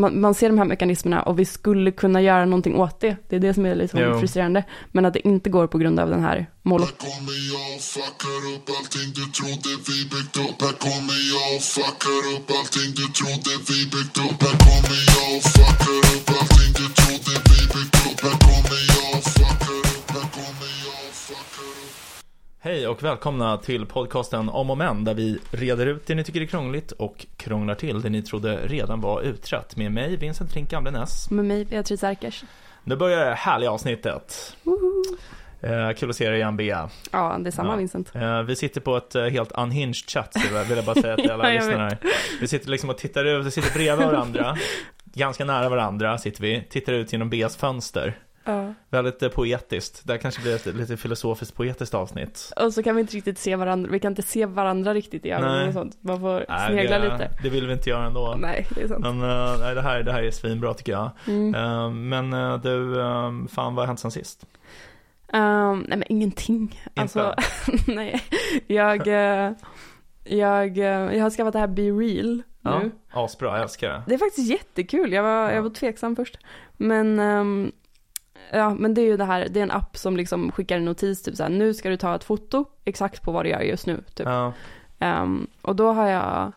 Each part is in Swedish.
man, man ser de här mekanismerna och vi skulle kunna göra någonting åt det. Det är det som är liksom Jo. frustrerande. Men att det inte går på grund av den här mål Här kommer jag och fuckar upp allting du trodde vi byggt upp Här kommer jag och fuckar upp allting du trodde vi byggt upp Här kommer jag och fuckar upp Hej och välkomna till podcasten Om och Men där vi reder ut det ni tycker är krångligt och krånglar till det ni trodde redan var utrett med mig Vincent Flink Gamlenäs. med mig, Beatrice Erkers. Nu börjar det härliga avsnittet. Eh, kul att se er igen Bea. Ja, det är samma Ja. Vincent. Eh, vi sitter på ett eh, helt unhinged chat så vill jag bara säga till alla Ja, lyssnare. Vi sitter liksom och tittar ut, vi sitter bredvid varandra. Ganska nära varandra sitter vi, tittar ut genom Beas fönster. Ja. Väldigt eh, poetiskt. Det här kanske blir ett lite filosofiskt poetiskt avsnitt. Och så kan vi inte riktigt se varandra, vi kan inte se varandra riktigt i ögonen och sånt. Man får Nej, snegla det, lite. Det vill vi inte göra ändå. Nej, det är sant. Men eh, nej, det, här, det här är svinbra tycker jag. Mm. Eh, men eh, du, eh, fan vad har hänt sen sist? Ehm, nej men ingenting. Alltså, nej. Jag, jag, jag har skaffat det här Be Real Ja, nu. asbra, jag älskar det. Det är faktiskt jättekul. Jag var, jag var tveksam först. Men, ehm, ja, men det är ju det här, det är en app som liksom skickar en notis typ så här, nu ska du ta ett foto exakt på vad du gör just nu. Typ. Ja, Ehm, och då har jag,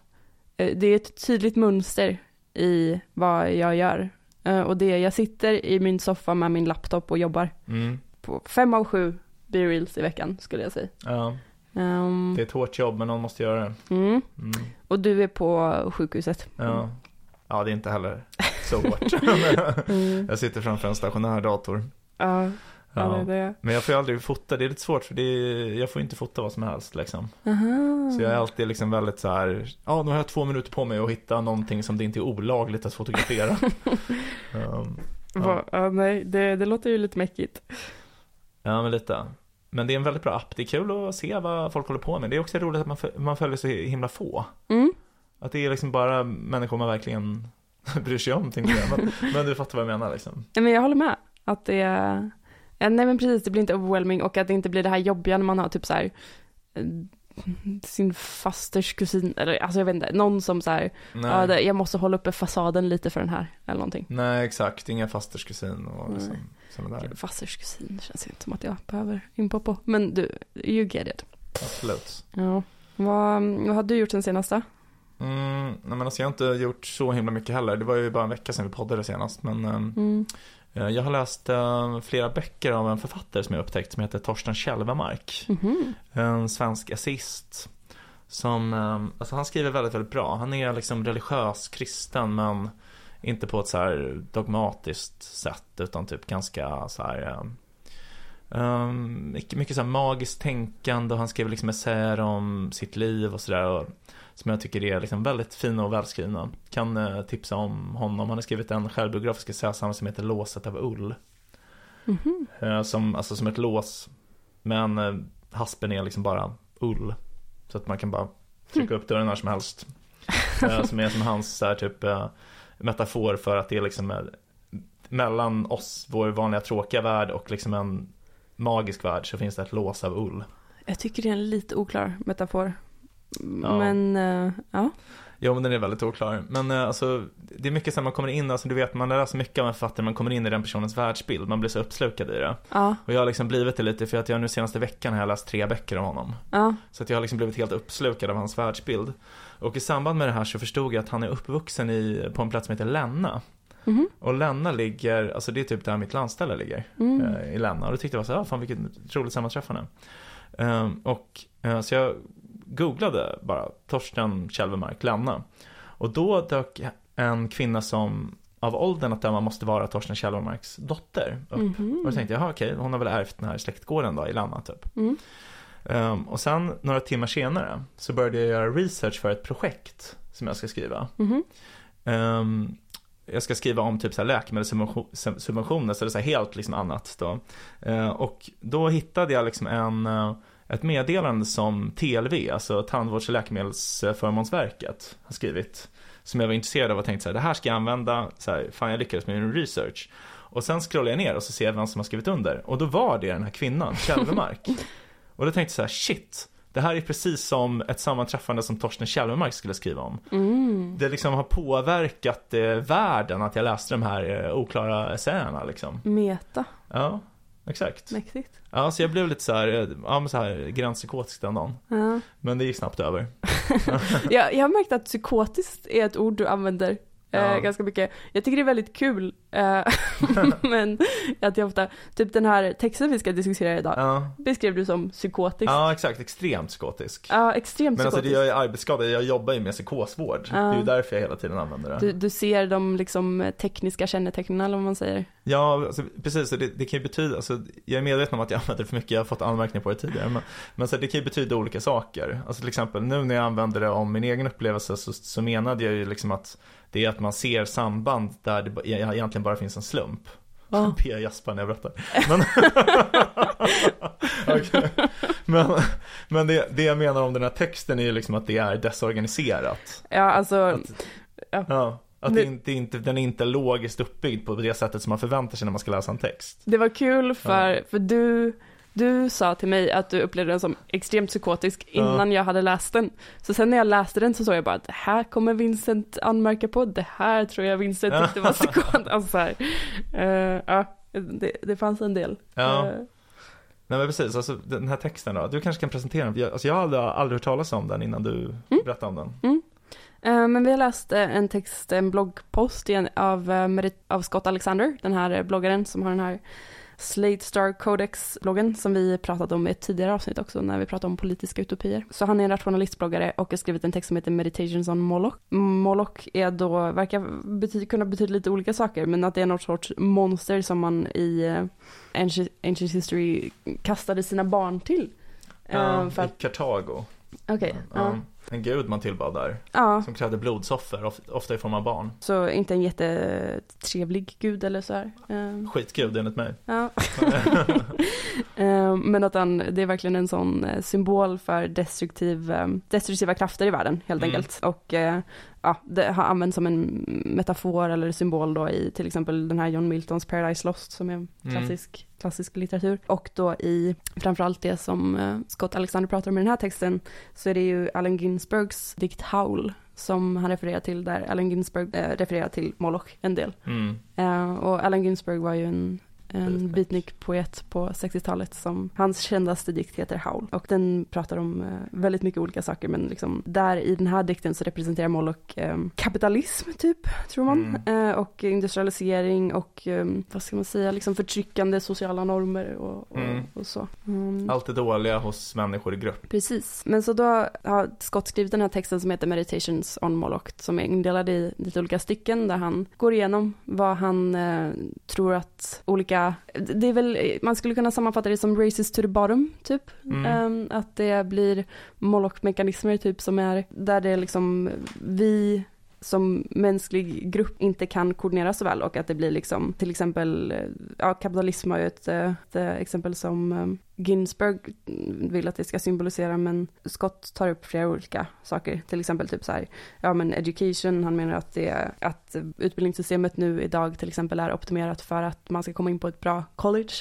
eh, det är ett tydligt mönster i vad jag gör. Eh, och det är, jag sitter i min soffa med min laptop och jobbar mm, på fem av sju B-reels i veckan skulle jag säga. ja, Ehm, det är ett hårt jobb men någon måste göra det. mm. Mm, Och du är på sjukhuset. ja. ja, det är inte heller så hårt. Mm. jag sitter framför en stationär dator. Ja, ja. det Ja. Men jag får ju aldrig fota, det är lite svårt för det är, jag får inte fota vad som helst liksom. Aha. Så jag är alltid liksom väldigt så här, ja nu har jag två minuter på mig att hitta någonting som det inte är olagligt att fotografera. um, Va, ja, nej, det, det låter ju lite mäckigt. Ja, men lite. Men det är en väldigt bra app. Det är kul att se vad folk håller på med. Det är också roligt att man, man följer så himla få. Mm. Att det är liksom bara människor man verkligen bryr sig om, tänkte jag. Men, men du fattar vad jag menar liksom. Nej, men jag håller med. Att det är, nej men precis, det blir inte overwhelming och att det inte blir det här jobbiga när man har typ så här eh, sin fasters kusin, eller alltså jag vet inte, någon som så här, ja, jag måste hålla uppe fasaden lite för den här, eller någonting. Nej exakt. Inga fasters kusin och liksom, sådana där. Fasters kusin känns inte som att jag behöver inpå Men du, you get it. Absolut. Ja. Vad, vad har du gjort sen senaste? Mm, nej men alltså jag har inte gjort så himla mycket heller. Det var ju bara en vecka sedan vi poddade senast. Men ehm, Mm. eh, jag har läst eh, flera böcker av en författare som jag upptäckt som heter Torsten Kälvemark. Mhm. en svensk essist. Som, eh, alltså han skriver väldigt, väldigt bra. Han är liksom religiös kristen men inte på ett så här dogmatiskt sätt utan typ ganska så här eh, eh, mycket, mycket så här magiskt tänkande och han skriver liksom essäer om sitt liv och sådär. Som jag tycker är liksom väldigt fina och välskrivna. Kan eh, tipsa om honom. Han har skrivit en självbiografisk essä som heter Låset av ull. Mhm. Eh, Som, alltså som ett lås. Men eh, haspen är liksom bara ull. Så att man kan bara trycka upp dörren när som helst. Eh, Som är som hans så här, typ eh, metafor för att det är liksom eh, mellan oss, vår vanliga tråkiga värld och liksom en magisk värld så finns det ett lås av ull. Jag tycker det är en lite oklar metafor. Ja. Men, eh, ja. Jo men den är väldigt oklar. Men eh, alltså det är mycket så här man kommer in, alltså du vet man läser mycket av en författare, man kommer in i den personens världsbild, man blir så uppslukad i det. Ja, Och jag har liksom blivit det lite för att jag nu senaste veckan har jag läst tre böcker av honom. ja. Så att jag har liksom blivit helt uppslukad av hans världsbild. Och i samband med det här så förstod jag att han är uppvuxen i, på en plats som heter Länna. Mhm. Och Länna ligger, alltså det är typ där mitt landställe ligger. Mm. eh, I Länna. Och då tyckte jag var så här, ah, fan vilket roligt sammanträffande. Ehm, och så jag googlade bara Torsten Kälvemark, Länna. Och då dök en kvinna som av åldern att döma måste vara Torsten Kälvemarks dotter upp. Mhm. Och då tänkte jag, okej, hon har väl ärvt den här släktgården då i Länna typ. Mm. Ehm, och sen några timmar senare så började jag göra research för ett projekt som jag ska skriva. Mhm. Ehm, jag ska skriva om typ så här läkemedelssubventioner, så det är så helt liksom annat då. Ehm, och då hittade jag liksom en, eh, ett meddelande som TLV, alltså Tandvårds och läkemedelsförmånsverket, har skrivit. Som jag var intresserad av och tänkte så här, det här ska jag använda, så här, fan jag lyckades med min research. Och sen scrollar jag ner och så ser jag vem som har skrivit under. Och då var det den här kvinnan, Kälvemark. och då tänkte jag så här, shit, det här är precis som ett sammanträffande som Torsten Kjellmark skulle skriva om. Mm. Det liksom har påverkat eh, världen att jag läste de här eh, oklara essäerna liksom. Meta, Ja, exakt. mäktigt. Ja, så jag blev lite så här, eh, ja men så här gränspsykotisk den dagen. Ja. Men det gick snabbt över. Jag, jag har märkt att psykotiskt är ett ord du använder Ja. ganska mycket. Jag tycker det är väldigt kul, eh, men att jag ofta, typ den här texten vi ska diskutera idag, Ja, beskrev du som psykotisk. ja exakt, extremt psykotisk. Ja, extremt Men alltså psykotisk. jag är arbetsskadad, jag jobbar ju med psykosvård. Ja. Det är ju därför jag hela tiden använder det. Du, du ser de liksom tekniska kännetecknen eller vad man säger. Ja, alltså, precis. Det, det kan ju betyda, alltså, jag är medveten om att jag använder det för mycket, jag har fått anmärkningar på det tidigare. Men, men så det kan ju betyda olika saker. Alltså till exempel nu när jag använder det om min egen upplevelse så, så menade jag ju liksom att det är att man ser samband där det e- egentligen bara finns en slump. Ja. Jag gäspar när jag berättar. Men, Okej. men, men det, det jag menar om den här texten är ju liksom att det är desorganiserat. Ja, alltså, Att, Ja. ja, att Det- det inte, den är inte logiskt uppbyggd på det sättet som man förväntar sig när man ska läsa en text. det var kul för, för du, du sa till mig att du upplevde den som extremt psykotisk innan jag hade läst den. Så sen när jag läste den så såg jag bara att det här kommer Vincent anmärka på, det här tror jag Vincent Ja. tyckte var psykot. Alltså så här, eh, ja, det, det fanns en del. Ja. Eh, Nej men precis, alltså den här texten då, du kanske kan presentera den, jag, alltså jag har aldrig, aldrig hört talas om den innan du Mm. berättade om den. Eh, Men vi har läst en text, en bloggpost igen av, av Scott Alexander, den här bloggaren som har den här Slate Star Codex-bloggen som vi pratat om i ett tidigare avsnitt också när vi pratade om politiska utopier. Så han är en rationalistbloggare och har skrivit en text som heter Meditations on Moloch. Moloch är då, verkar bety- kunna betyda lite olika saker men att det är något sorts monster som man i eh, Ancient, Ancient History kastade sina barn till. Ja, för I att, Kartago. okej, ja. ja. En gud man tillbad där, ja. som krävde blodsoffer, of, ofta i form av barn. Så inte en jättetrevlig gud eller så här. Eh, Skitgud enligt mig. Ja. Eh, Men att han, det är verkligen en sån eh, symbol för destruktiv, eh, destruktiva krafter i världen helt Mm. enkelt. Och eh, ja, det har använts som en metafor eller symbol då i till exempel den här John Miltons Paradise Lost som är Mm. klassisk, klassisk litteratur. Och då i framförallt det som eh, Scott Alexander pratar om i den här texten så är det ju Allen Ginsbergs dikt Howl som han refererar till där Allen Ginsberg eh, refererar till Moloch en del. Mm. Eh, och Allen Ginsberg var ju en, en Beatnik. beatnik-poet på 60-talet som hans kändaste dikt heter Howl. Och den pratar om eh, väldigt mycket olika saker men liksom där i den här dikten så representerar Moloch eh, kapitalism typ, tror man. Eh, och industrialisering och eh, vad ska man säga, liksom förtryckande sociala normer och, och, Mm. och så. Mm. Allt det dåliga hos människor i grupp. Precis, men så då har Scott skrivit den här texten som heter Meditations on Moloch som är indelad i lite olika stycken där han går igenom vad han eh, tror att olika, det är väl, man skulle kunna sammanfatta det som races to the bottom typ. Mm. Ehm, att det blir Moloch-mekanismer typ som är där det liksom vi som mänsklig grupp inte kan koordinera så väl och att det blir liksom till exempel, eh, ja kapitalism har ju ett, eh, ett exempel som eh, Ginsberg vill att det ska symbolisera men Scott tar upp flera olika saker, till exempel typ så här, ja men education, han menar att det, att utbildningssystemet nu idag till exempel är optimerat för att man ska komma in på ett bra college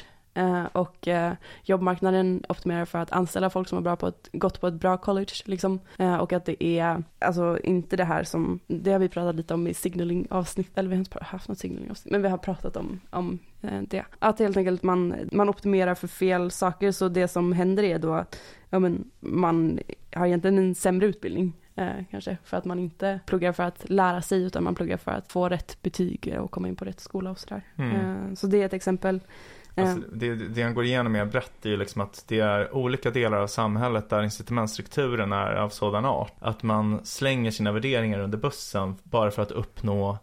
och eh, jobbmarknaden optimerar för att anställa folk som har bra på ett, gått på ett bra college. Liksom. Eh, och att det är, alltså inte det här som, det har vi pratat lite om i signaling avsnitt, eller vi har inte haft något signaling avsnitt, men vi har pratat om, om eh, det. Att helt enkelt man, man optimerar för fel saker, så det som händer är då att ja, men man har egentligen en sämre utbildning. Eh, kanske för att man inte pluggar för att lära sig utan man pluggar för att få rätt betyg och komma in på rätt skola och sådär. Mm. Eh, så det är ett exempel. Alltså, det, det han går igenom mer brett är ju liksom att det är olika delar av samhället där incitamentstrukturen är av sådan art att man slänger sina värderingar under bussen bara för att uppnå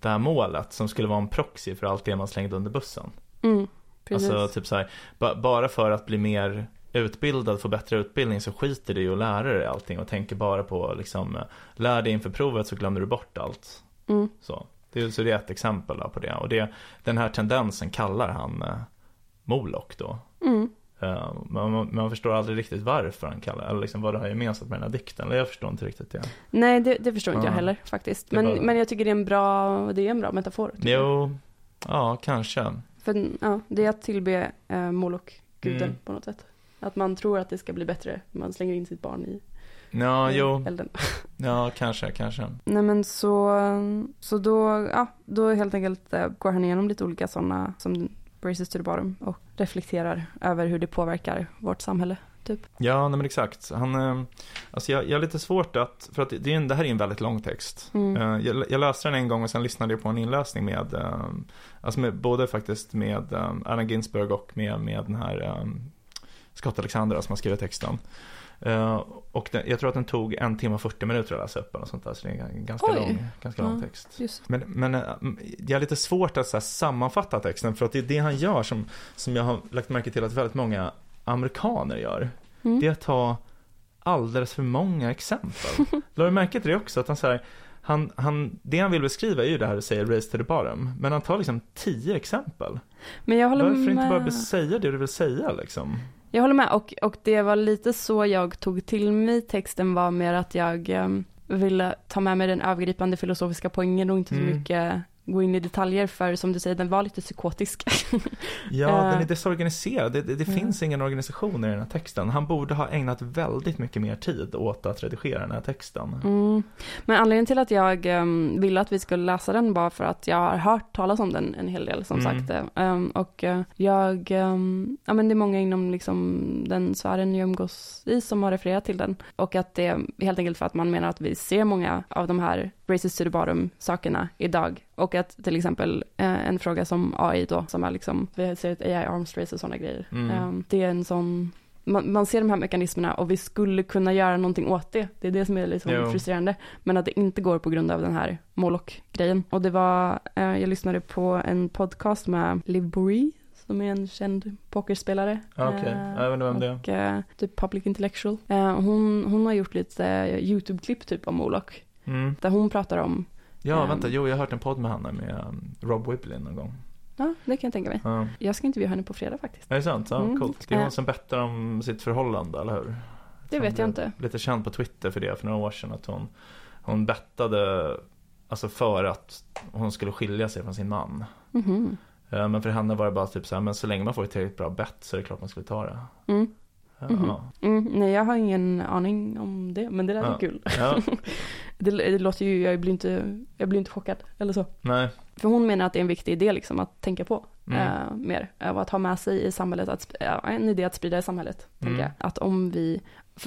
det här målet som skulle vara en proxy för allt det man slängde under bussen. Mm. Alltså typ så här, ba, bara för att bli mer utbildad, få bättre utbildning så skiter du i att lära dig allting och tänker bara på liksom, lär dig inför provet så glömmer du bort allt. mm, Så det, är- så det är ett exempel på det. Och det, den här tendensen kallar han eh, Moloch då. mm. Eh, men man, man förstår aldrig riktigt varför han kallar eller liksom vad det har gemensamt med den här dikten. Jag förstår inte riktigt det. Nej, det, det förstår inte jag Ja. heller faktiskt. Men, bara- men jag tycker det är en bra, det är en bra metafor. jag. Jo, ja kanske. För ja, det är att tillbe eh, Moloch, guden Mm. på något sätt. Att man tror att det ska bli bättre. Man slänger in sitt barn i Ja, i jo, elden. ja, kanske, kanske. Nej men så, så då, ja, då helt enkelt eh, går han igenom lite olika sådana som Braces to the bottom och reflekterar över hur det påverkar vårt samhälle. Ja, nej men exakt. Han, eh, alltså jag, jag har lite svårt att, för att det, är en, det här är en väldigt lång text. Mm. Eh, Jag, jag läste den en gång och sen lyssnade jag på en inläsning med, eh, alltså med, både faktiskt med Allen Ginsberg och med, med den här Scott Alexander som har skrivit texten. Eh, och den, jag tror att den tog en timme och 40 minuter att läsa upp eller sånt där, så det är en ganska Oj. lång, ganska lång text. Men, men eh, jag har lite svårt att så sammanfatta texten för att det är det han gör som, som jag har lagt märke till att väldigt många amerikaner gör. Mm. Det är att ta alldeles för många exempel. Lade du märke till det också? Att han, så här, han, han, det han vill beskriva är ju det här du säger race to the bottom. Men han tar liksom tio exempel. Men jag håller Varför med. inte bara säga det du vill säga liksom? Jag håller med och, och det var lite så jag tog till mig texten var mer att jag em, ville ta med mig den övergripande filosofiska poängen och inte så Mm. mycket gå in i detaljer för som du säger den var lite psykotisk. Ja, Eh. den är desorganiserad. Det, det, det Ja. finns ingen organisation i den här texten. Han borde ha ägnat väldigt mycket mer tid åt att redigera den här texten. Mm. Men anledningen till att jag um, ville att vi skulle läsa den var för att jag har hört talas om den en hel del som Mm. sagt. Um, och eh, jag, um, ja men det är många inom liksom den sfären jag umgås i som har refererat till den. Och att det är helt enkelt för att man menar att vi ser många av de här racist to the bottom sakerna idag. Och att till exempel eh, en fråga som AI då, som är liksom, vi ser ett AI arms race och sådana grejer. Mm. Um, det är en sån man, man ser de här mekanismerna och vi skulle kunna göra någonting åt det. Det är det som är liksom Jo. frustrerande. Men att det inte går på grund av den här Moloch-grejen. Och det var, eh, jag lyssnade på en podcast med Liv Borie, som är en känd pokerspelare. Ja, Okej, Eh, jag vet inte vem det är. och eh, typ public intellectual. Eh, hon, hon har gjort lite eh, YouTube-klipp typ om Moloch. Mm. Där hon pratar om, Ja, Ehm. vänta, jo, jag har hört en podd med henne med um, Rob Whibley någon gång. ja det kan jag tänka mig. Ja. Jag ska intervjua henne på fredag faktiskt. Är det sant? Ja, Mm. coolt. Det är Eh. hon som bettar om sitt förhållande, eller hur? Det vet jag inte. Lite känd på Twitter för det för några år sedan. Att hon, hon bettade, alltså för att hon skulle skilja sig från sin man. Eh, Men för henne var det bara typ så här, men så länge man får ett tillräckligt bra bett så är det klart man skulle ta det. Mm. Ja, Mhm. Mm, nej, jag har ingen aning om det, men det lät Ja. kul. ja. Det, det låter ju, jag blir inte, jag blir inte chockad eller så. nej. För hon menar att det är en viktig idé liksom att tänka på Mm. eh, mer. Och att ha med sig i samhället, att, en idé att sprida i samhället. Mm. Jag. Att om vi,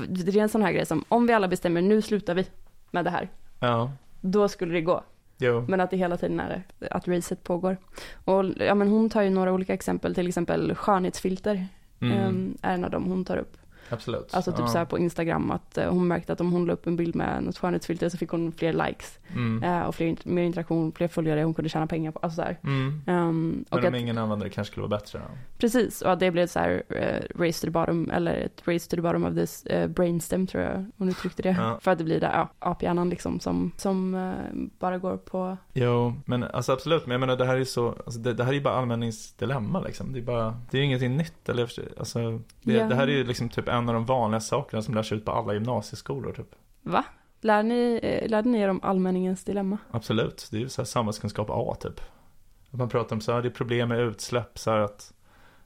det är en sån här grej som, om vi alla bestämmer nu slutar vi med det här, Ja, då skulle det gå. jo. Men att det hela tiden är att racet pågår. Och ja, men hon tar ju några olika exempel, till exempel skönhetsfilter Mm. eh, är en av dem hon tar upp. Absolut. Alltså typ ja. så på Instagram att eh, hon märkte att om hon la upp en bild med något skönhetsfilter så fick hon fler likes Mm. eh, och fler, mer interaktion, fler följare hon kunde tjäna pengar på. Alltså så. Mm. Ehm, och Men att, om ingen använder det kanske skulle vara bättre då? precis, och att det blev så här eh, race to the bottom eller ett race to the bottom of this eh, brainstem tror jag hon uttryckte det. Ja. För att det blir där ja, aphjärnan liksom som, som eh, bara går på, Jo, men alltså absolut, men jag menar det här är så, alltså det, det här är ju bara allmänningsdilemma liksom. Det är bara, det är ju ingenting nytt eller, alltså, det, Ja. det här är ju liksom typ en av de vanliga sakerna som lärs ut på alla gymnasieskolor typ. va? Lär ni, eh, lärde ni er om allmänningens dilemma? Absolut, det är ju så här samhällskunskap A typ. Att man pratar om så här, det är problem med utsläpp, så här att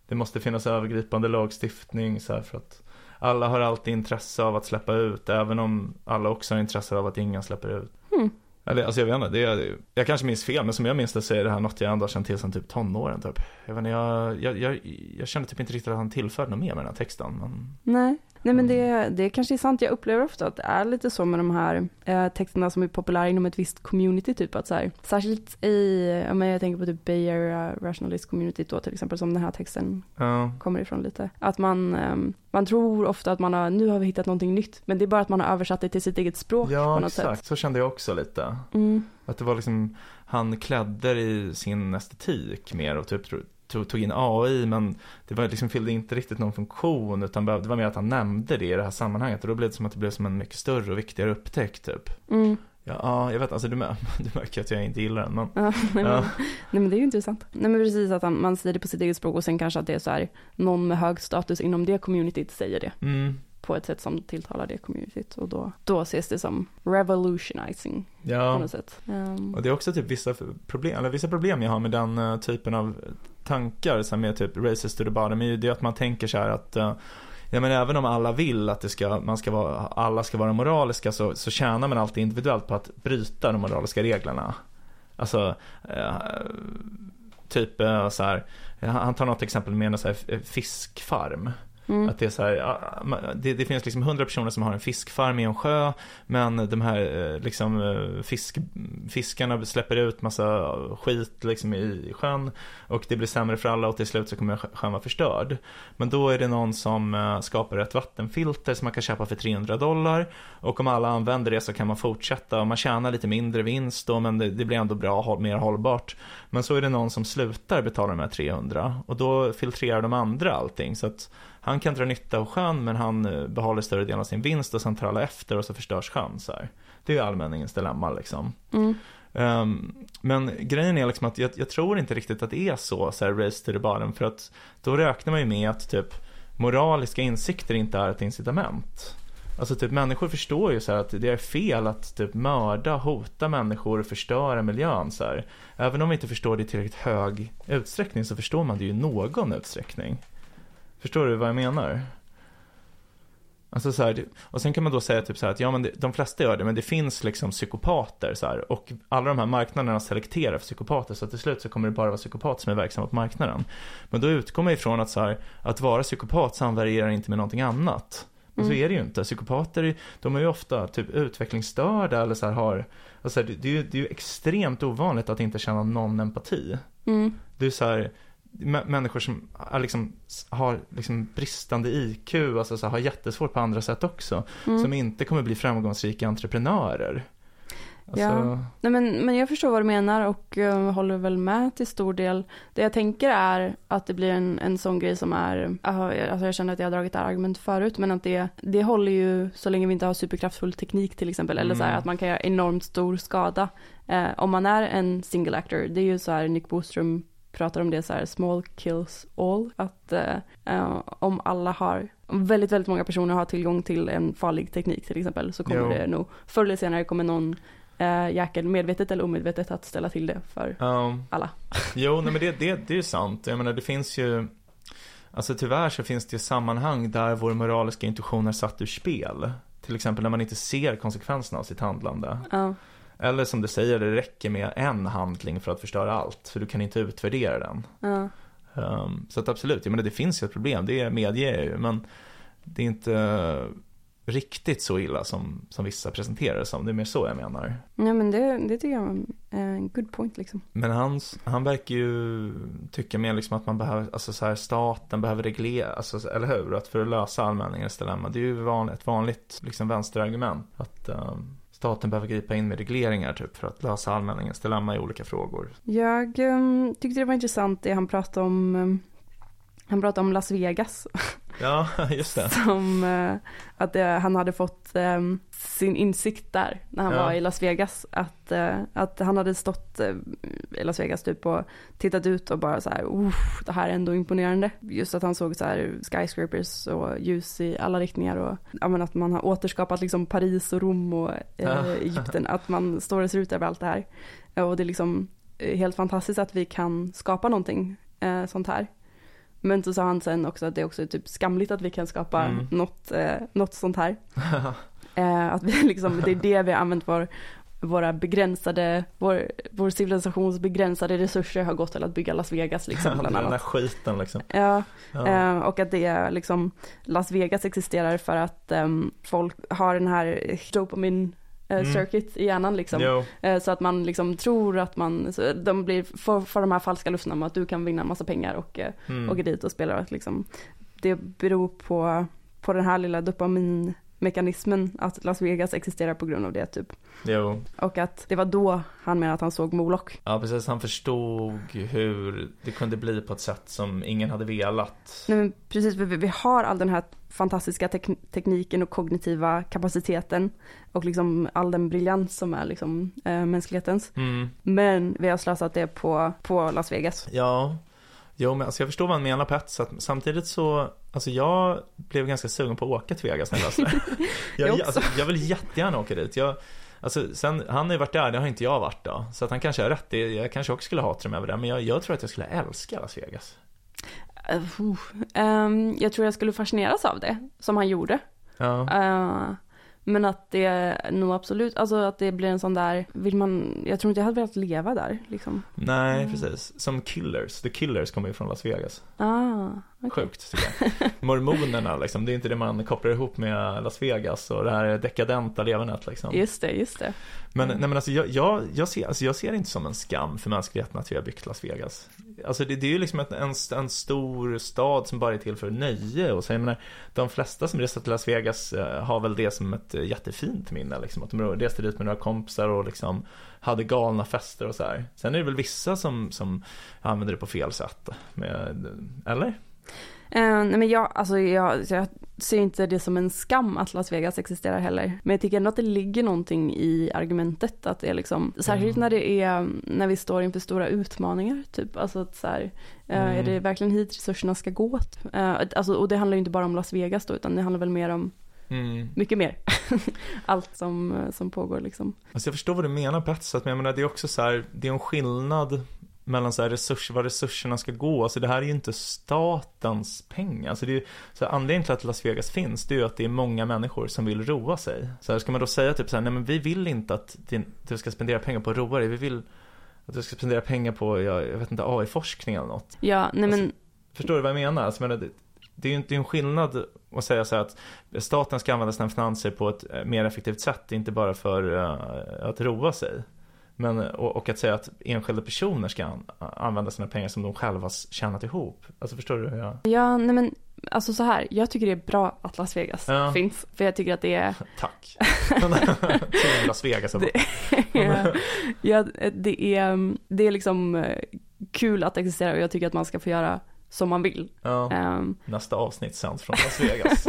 det måste finnas övergripande lagstiftning så här för att alla har alltid intresse av att släppa ut, även om alla också har intresse av att ingen släpper ut. Hmm. Eller alltså jag vet inte, det är, jag kanske minns fel, men som jag minns det så är det här något jag ändå har känt till sedan typ tonåren typ. Jag vet inte, jag, jag, jag, jag kände typ inte riktigt att han tillförde något mer med den här texten, men Nej. Nej men Mm. det, det kanske är sant. Jag upplever ofta att det är lite så med de här eh, texterna som är populära inom ett visst community typ att så här, särskilt i, ja, men jag tänker på typ Bay Area Rationalist Community då till exempel som den här texten ja. kommer ifrån lite. Att man, ehm, man tror ofta att man har, nu har vi hittat någonting nytt men det är bara att man har översatt det till sitt eget språk Ja, på något exakt. sätt. Så kände jag också lite. Mm. Att det var liksom, han klädde i sin estetik mer och typ tog, tog in AI men det var liksom, fyllde inte riktigt någon funktion utan det var mer att han nämnde det i det här sammanhanget och då blev det som att det blev som en mycket större och viktigare upptäckt typ. Mm. Ja, ja jag vet, alltså du, du märker att jag inte gillar den men Ja, nej, men, Ja. nej men det är ju intressant. Nej men precis att man säger det på sitt eget språk och sen kanske att det är så här, någon med hög status inom det communityt säger det. mm, på ett sätt som tilltalar det communityt och då, då ses det som revolutionizing på ja. något sätt. Ehm, Och det är också typ vissa problem, eller vissa problem jag har med den eh, typen av tankar som är typ racist to the bottom är ju det att man tänker så här att eh, ja men även om alla vill att det ska, man ska vara, alla ska vara moraliska så, så tjänar man alltid individuellt på att bryta de moraliska reglerna. Alltså, eh, typ så här, han tar något exempel med en så här fiskfarm. Mm. Att det är så här, det, det finns liksom hundra personer som har en fiskfarm i en sjö Men de här eh, liksom eh, fisk, fiskarna släpper ut massa skit liksom i sjön Och det blir sämre för alla och till slut så kommer sjön vara förstörd. Men då är det någon som eh, skapar ett vattenfilter som man kan köpa för 300 dollar Och om alla använder det så kan man fortsätta och man tjänar lite mindre vinst då men det, det blir ändå bra, mer hållbart. Men så är det någon som slutar betala de här 300 och då filtrerar de andra allting. Så att han kan dra nytta av sjön men han eh, behåller större delen av sin vinst och sen tar alla efter och så förstörs sjön så här. Det är ju allmänningens dilemma liksom. Mm. Ehm, men grejen är liksom att jag, jag tror inte riktigt att det är så, så här race to the bottom för att då räknar man ju med att typ moraliska insikter inte är ett incitament. Alltså typ människor förstår ju så att det är fel att typ mörda, hota människor och förstöra miljön så här. Även om vi inte förstår det i tillräckligt hög utsträckning så förstår man det ju i någon utsträckning. Förstår du vad jag menar? Alltså så här, och sen kan man då säga typ så här att ja men det, de flesta gör det men det finns liksom psykopater så här och alla de här marknaderna selekterar för psykopater så till slut så kommer det bara vara psykopater som är verksamma på marknaden. Men då utgår man ifrån att så här, att vara psykopat samvarierar inte med någonting annat. Men så Mm. är det ju inte. Psykopater, de är ju ofta typ utvecklingsstörda eller så här har, alltså det, det, är ju, det är ju extremt ovanligt att inte känna någon empati. Mm. Det är så här, människor som liksom, har liksom bristande IQ, alltså så här, har jättesvårt på andra sätt också. Mm. Som inte kommer bli framgångsrika entreprenörer. Alltså, Ja. Nej, men, men jag förstår vad du menar och eh, håller väl med till stor del. Det jag tänker är att det blir en, en sån grej som är, alltså jag känner att jag har dragit det här argumentet förut, men att det, det håller ju så länge vi inte har superkraftfull teknik till exempel, eller så här Mm. att man kan göra enormt stor skada. Eh, om man är en single actor, det är ju så här Nick Boström pratar om det så här, small kills all, att eh, eh, om alla har om väldigt, väldigt många personer har tillgång till en farlig teknik till exempel så kommer Jo. det nog förr eller senare kommer någon eh, jäkel medvetet eller omedvetet att ställa till det för ja. alla. Jo, nej, men det, det, det är ju sant. Jag menar, det finns ju, alltså tyvärr så finns det ju sammanhang där vår moraliska intuition är satt ur spel. Till exempel när man inte ser konsekvenserna av sitt handlande. Ja, Eller som du säger, det räcker med en handling för att förstöra allt, för du kan inte utvärdera den. ja, Um, så att absolut, jag menar det finns ju ett problem, det medger jag ju, men det är inte riktigt så illa som, som vissa presenterar det som, det är mer så jag menar. ja men det, det tycker jag är en good point liksom. Men han, han verkar ju tycka mer liksom att man behöver, alltså så här, staten behöver reglera, alltså, eller hur? Att för att lösa allmänningens dilemma, det är ju vanligt, ett vanligt liksom vänsterargument. Att um, staten behöver gripa in med regleringar typ för att lösa allmänningens dilemma i olika frågor. Jag um, tyckte det var intressant det han pratade om, um, han pratade om Las Vegas. Ja, just det. Som eh, att det, han hade fått ehm, sin insikt där när han Ja. var i Las Vegas. Att, eh, att han hade stått eh, i Las Vegas typ och tittat ut och bara så här, "Uff, det här är ändå imponerande. Just att han såg så här skyscrapers och ljus i alla riktningar och ja, men att man har återskapat liksom Paris och Rom och eh, Egypten. Att man står och ser ut över allt det här. Och det är liksom eh, helt fantastiskt att vi kan skapa någonting eh, sånt här. Men så sa han sen också att det är också typ skamligt att vi kan skapa Mm. något, eh, något sånt här. Eh, att vi liksom, det är det vi har använt vår, våra begränsade, vår, vår civilisations begränsade resurser har gått till att bygga Las Vegas liksom bland Den där annat. skiten liksom. Ja, Ja. eh, och att det är liksom, Las Vegas existerar för att ehm, folk har den här dopamin Mm. circuit i hjärnan liksom. Eh, Så att man liksom tror att man, de blir för, för de här falska löftena om att du kan vinna massa pengar och eh, mm. åker dit och spelar. Att liksom, det beror på, på den här lilla dopaminmekanismen att Las Vegas existerar på grund av det typ. jo. Och att det var då han menade att han såg Moloch. Ja, precis. Han förstod hur det kunde bli på ett sätt som ingen hade velat. Nej, men precis, vi, vi har all den här fantastiska tek- tekniken och kognitiva kapaciteten och liksom all den briljans som är liksom eh, mänsklighetens. Mm. Men vi har slösat det på, på Las Vegas. Ja, jo, men alltså jag förstår vad han menar på ett sätt. Samtidigt så, alltså jag blev ganska sugen på att åka till Vegas när jag läste det. Jag alltså, jag vill jättegärna åka dit. Jag, alltså, sen, han har ju varit där, det har inte jag varit då. Så att han kanske har rätt, jag kanske också skulle hata dem över det. Men jag, jag tror att jag skulle älska Las Vegas. Uh, uh, ehm, jag tror jag skulle fascineras av det, som han gjorde. Ja. Eh, men att det nog absolut, alltså att det blir en sån där, vill man, jag tror inte jag hade velat leva där liksom. Nej, Mm. precis. Som Killers. The Killers kommer ju från Las Vegas. Ah, okej. Sjukt tycker jag. Mormonerna liksom, det är inte det man kopplar ihop med Las Vegas och det här dekadenta levernet liksom. Just det, just det. Men, Mm. nej, men alltså, jag, jag, jag, ser, alltså jag ser det inte som en skam för mänskligheten att vi har byggt Las Vegas. Alltså det, det är ju liksom en, en stor stad som bara är till för nöje och så, jag menar, de flesta som reser till Las Vegas eh, har väl det som ett eh, jättefint minne liksom, att de reste dit med några kompisar och liksom hade galna fester och så här. Sen är det väl vissa som, som använder det på fel sätt. Med, eller? Eh, nej men jag, alltså jag, jag ser inte det som en skam att Las Vegas existerar heller. Men jag tycker ändå att det ligger någonting i argumentet att det är liksom, särskilt Mm. när det är, när vi står inför stora utmaningar typ. Alltså att så här, eh, Mm. är det verkligen hit resurserna ska gå? Eh, alltså, och det handlar ju inte bara om Las Vegas då, utan det handlar väl mer om Mm. mycket mer. Allt som, som pågår liksom. Alltså jag förstår vad du menar på ett sätt, men jag menar det är också så här, det är en skillnad mellan så här resurs, vad resurserna ska gå. Alltså det här är ju inte statens pengar. Alltså det är så här, anledningen till att Las Vegas finns, det är ju att det är många människor som vill roa sig. Så här, ska man då säga typ så här, nej men vi vill inte att din, du ska spendera pengar på att roa dig, vi vill att du ska spendera pengar på, jag, jag vet inte, AI-forskning eller något. Ja, nej men, Förstår du vad jag menar? Alltså, menar det, det är ju inte en skillnad att säga så här att staten ska använda sina finanser på ett eh, mer effektivt sätt, inte bara för eh, att roa sig. Men, och, och att säga att enskilda personer ska an, använda sina pengar som de själva tjänat ihop. Alltså förstår du hur jag... ja, nej men, alltså så här, jag tycker det är bra att Las Vegas Ja. finns. För jag tycker att det är Tack. Till Las Vegas. jag bara, ja, det är, det är liksom eh, kul att existera och jag tycker att man ska få göra som man vill. Ja, Ehm, nästa avsnitt sänds från Las Vegas.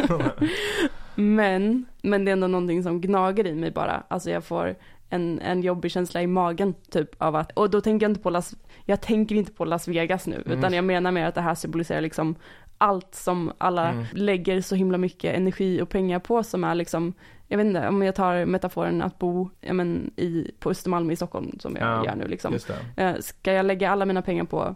men, men det är ändå någonting som gnager i mig bara. Alltså jag får en, en jobbig känsla i magen typ av att, och då tänker jag inte på Las, jag tänker inte på Las Vegas nu, Mm. utan jag menar mer att det här symboliserar liksom allt som alla Mm. lägger så himla mycket energi och pengar på som är liksom, jag vet inte, om jag tar metaforen att bo ja, men, i, på Östermalm i Stockholm som jag Ja, gör nu liksom. Eh, Ska jag lägga alla mina pengar på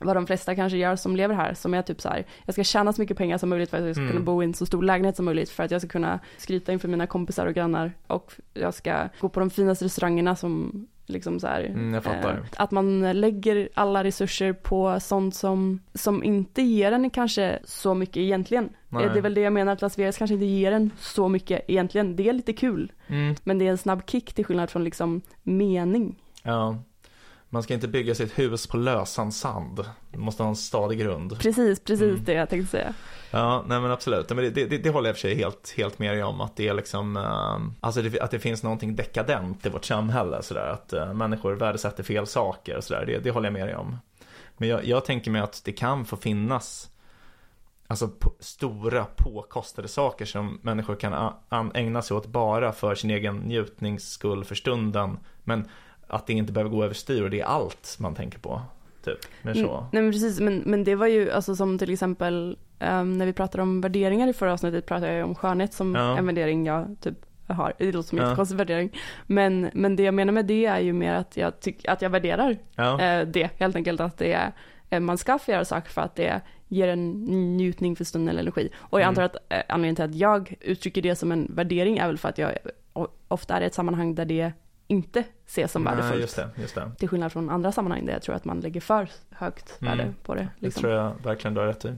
vad de flesta kanske gör som lever här, som är typ så här, jag ska tjäna så mycket pengar som möjligt för att jag ska Mm. kunna bo i en så stor lägenhet som möjligt, för att jag ska kunna skryta inför mina kompisar och grannar och jag ska gå på de finaste restaurangerna som liksom så här, Mm, eh, att man lägger alla resurser på sånt som, som inte ger en kanske så mycket egentligen. Nej. Det är väl det jag menar, att Las Vegas kanske inte ger en så mycket egentligen. Det är lite kul, Mm, men det är en snabb kick till skillnad från liksom mening. ja. Man ska inte bygga sitt hus på lösan sand. Man måste ha en stadig grund. Precis, precis Mm. det jag tänkte säga. Ja, nej men absolut. Men det, det, det håller jag för sig helt, helt med dig om. Att det är liksom, eh, alltså det, att det finns någonting dekadent i vårt samhälle. Sådär, att eh, människor värdesätter fel saker och sådär. Det, det håller jag med dig om. Men jag, jag tänker mig att det kan få finnas Alltså på, stora påkostade saker som människor kan a, an, ägna sig åt bara för sin egen njutnings skull för stunden. Men att det inte behöver gå överstyr och det är allt man tänker på. Typ, men så. Mm, nej men precis, men, men det var ju alltså som till exempel ehm, när vi pratade om värderingar i förra avsnittet pratade jag om skönhet som Ja. en värdering jag typ har. Det låter som en Ja. jättekonstig värdering. Men, men det jag menar med det är ju mer att jag, tyck, att jag värderar Ja. eh, det helt enkelt. Att det är, eh, man ska få göra saker för att det ger en njutning för stunden eller energi. Och jag Mm. antar att eh, anledningen till att jag uttrycker det som en värdering är väl för att jag ofta är i ett sammanhang där det inte ses som Nej, värdefullt. just det, just det. Till skillnad från andra sammanhang där jag tror att man lägger för högt Mm. värde på det. Det Liksom. tror jag verkligen du har rätt i.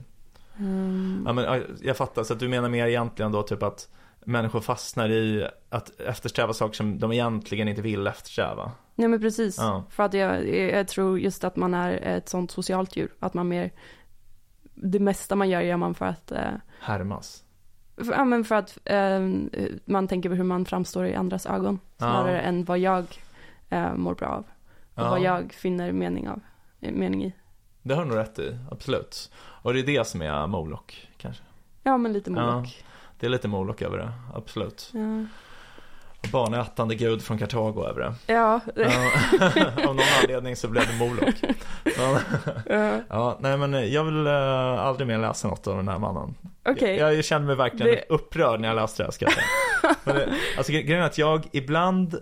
Mm. Ja, men, ja, jag fattar, så att du menar mer egentligen då typ att människor fastnar i att eftersträva saker som de egentligen inte vill eftersträva. Ja men precis. Ja. För att jag, jag tror just att man är ett sånt socialt djur. Att man mer, det mesta man gör gör man för att, eh, Härmas. För, ja, men för att eh, man tänker på hur man framstår i andras ögon. Snarare Ja. än vad jag eh, mår bra av. Och Ja. vad jag finner mening, av, eh, mening i. Det har du nog rätt i, absolut. Och det är det som är Moloch, kanske. Ja men lite Moloch. Det är lite Moloch över det, absolut. Barnätande gud från Kartago över det. Ja. Av någon anledning så blev det Moloch. Ja, ja. nej men jag vill eh, aldrig mer läsa något av den här mannen. Okej. Jag, jag kände mig verkligen Det- upprörd när jag läste det här ska jag det, alltså gre- grejen är att jag ibland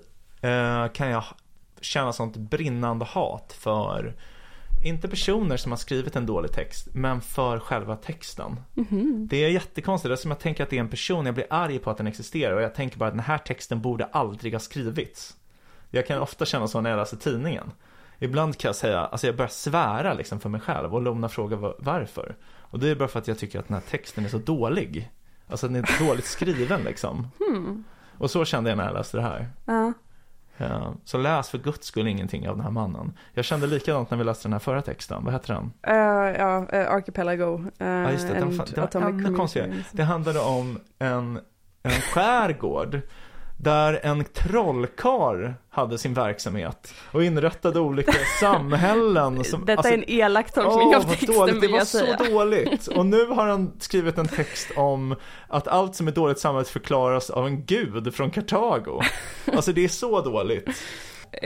eh, kan jag känna sånt brinnande hat för inte personer som har skrivit en dålig text, men för själva texten. Mhm. Det är jättekonstigt, det är som jag tänker att det är en person, jag blir arg på att den existerar och jag tänker bara att den här texten borde aldrig ha skrivits. Jag kan ofta känna så när jag läser tidningen. Ibland kan jag säga, alltså jag börjar svära liksom för mig själv och Lomna frågar va- varför. Och det är bara för att jag tycker att den här texten är så dålig. Alltså den är dåligt skriven liksom. Hmm. Och så kände jag när jag läste det här. Ja. Ja, så läs för guds skull ingenting av den här mannen. Jag kände likadant när vi läste den här förra texten, vad heter den? Eh, ja, eh, Archipelago. Uh, Ja just det, den, fa- det var ännu konstigare. Det handlade om en, en skärgård där en trollkar hade sin verksamhet och inrättade olika samhällen. Som, Detta alltså, är en elak tolkning Åh, av texten dåligt. Det var jag så dåligt. Och nu har han skrivit en text om att allt som är dåligt samhället förklaras av en gud från Kartago. Alltså det är så dåligt.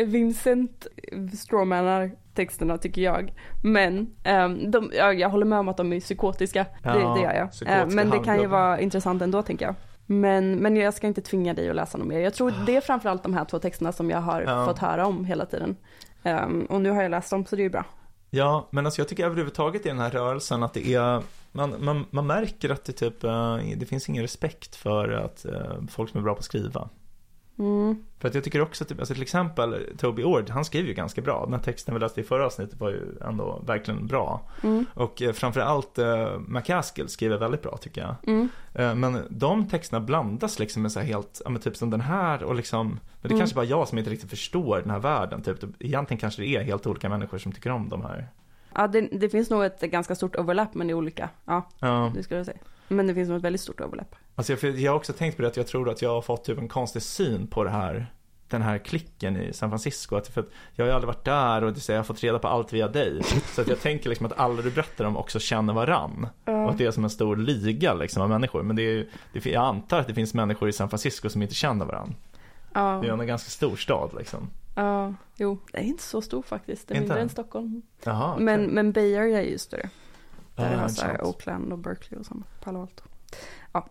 Vincent strawmanar texterna tycker jag. Men ehm, de, ja, jag håller med om att de är psykotiska. Ja, det, det gör jag. Eh, men det kan ju vara intressant ändå tänker jag. Men, men jag ska inte tvinga dig att läsa något mer. Jag tror det är framförallt de här två texterna som jag har Ja. fått höra om hela tiden. Ehm, och nu har jag läst dem så det är ju bra. Ja, men alltså jag tycker överhuvudtaget i den här rörelsen att det är man, man, man märker att det typ, eh, det finns ingen respekt för att eh, folk som är bra på att skriva. Mm. För att jag tycker också, typ, alltså till exempel Toby Ord, han skriver ju ganska bra. Den här texten vi läste i förra avsnittet var ju ändå verkligen bra. Mm. Och eh, framförallt eh, McCaskill skriver väldigt bra tycker jag. Mm. Eh, men de texterna blandas liksom med så här helt, ja men typ som den här och liksom, men det Mm. kanske bara jag som inte riktigt förstår den här världen. Typ, egentligen kanske det är helt olika människor som tycker om de här. Ja, det, det finns nog ett ganska stort overlap men det är olika. Ja, Ja. det skulle jag säga. Men det finns nog ett väldigt stort overlap. Alltså jag, jag har också tänkt på det att jag tror att jag har fått typ en konstig syn på det här den här klicken i San Francisco. Att för att jag har ju aldrig varit där och jag har fått reda på allt via dig. Så att jag tänker liksom att alla du berättar om också känner varann. Och att det är som en stor liga liksom av människor. Men det är, det, jag antar att det finns människor i San Francisco som inte känner varann. Ja, Det är en ganska stor stad liksom. ja, jo. Det är inte så stor faktiskt. Det är Inte? mindre än Stockholm. Jaha, okej. Men, men Bay Area är ju större. Där Ja, det har så här. Oakland och Berkeley och sånt. Palo Alto. Ja.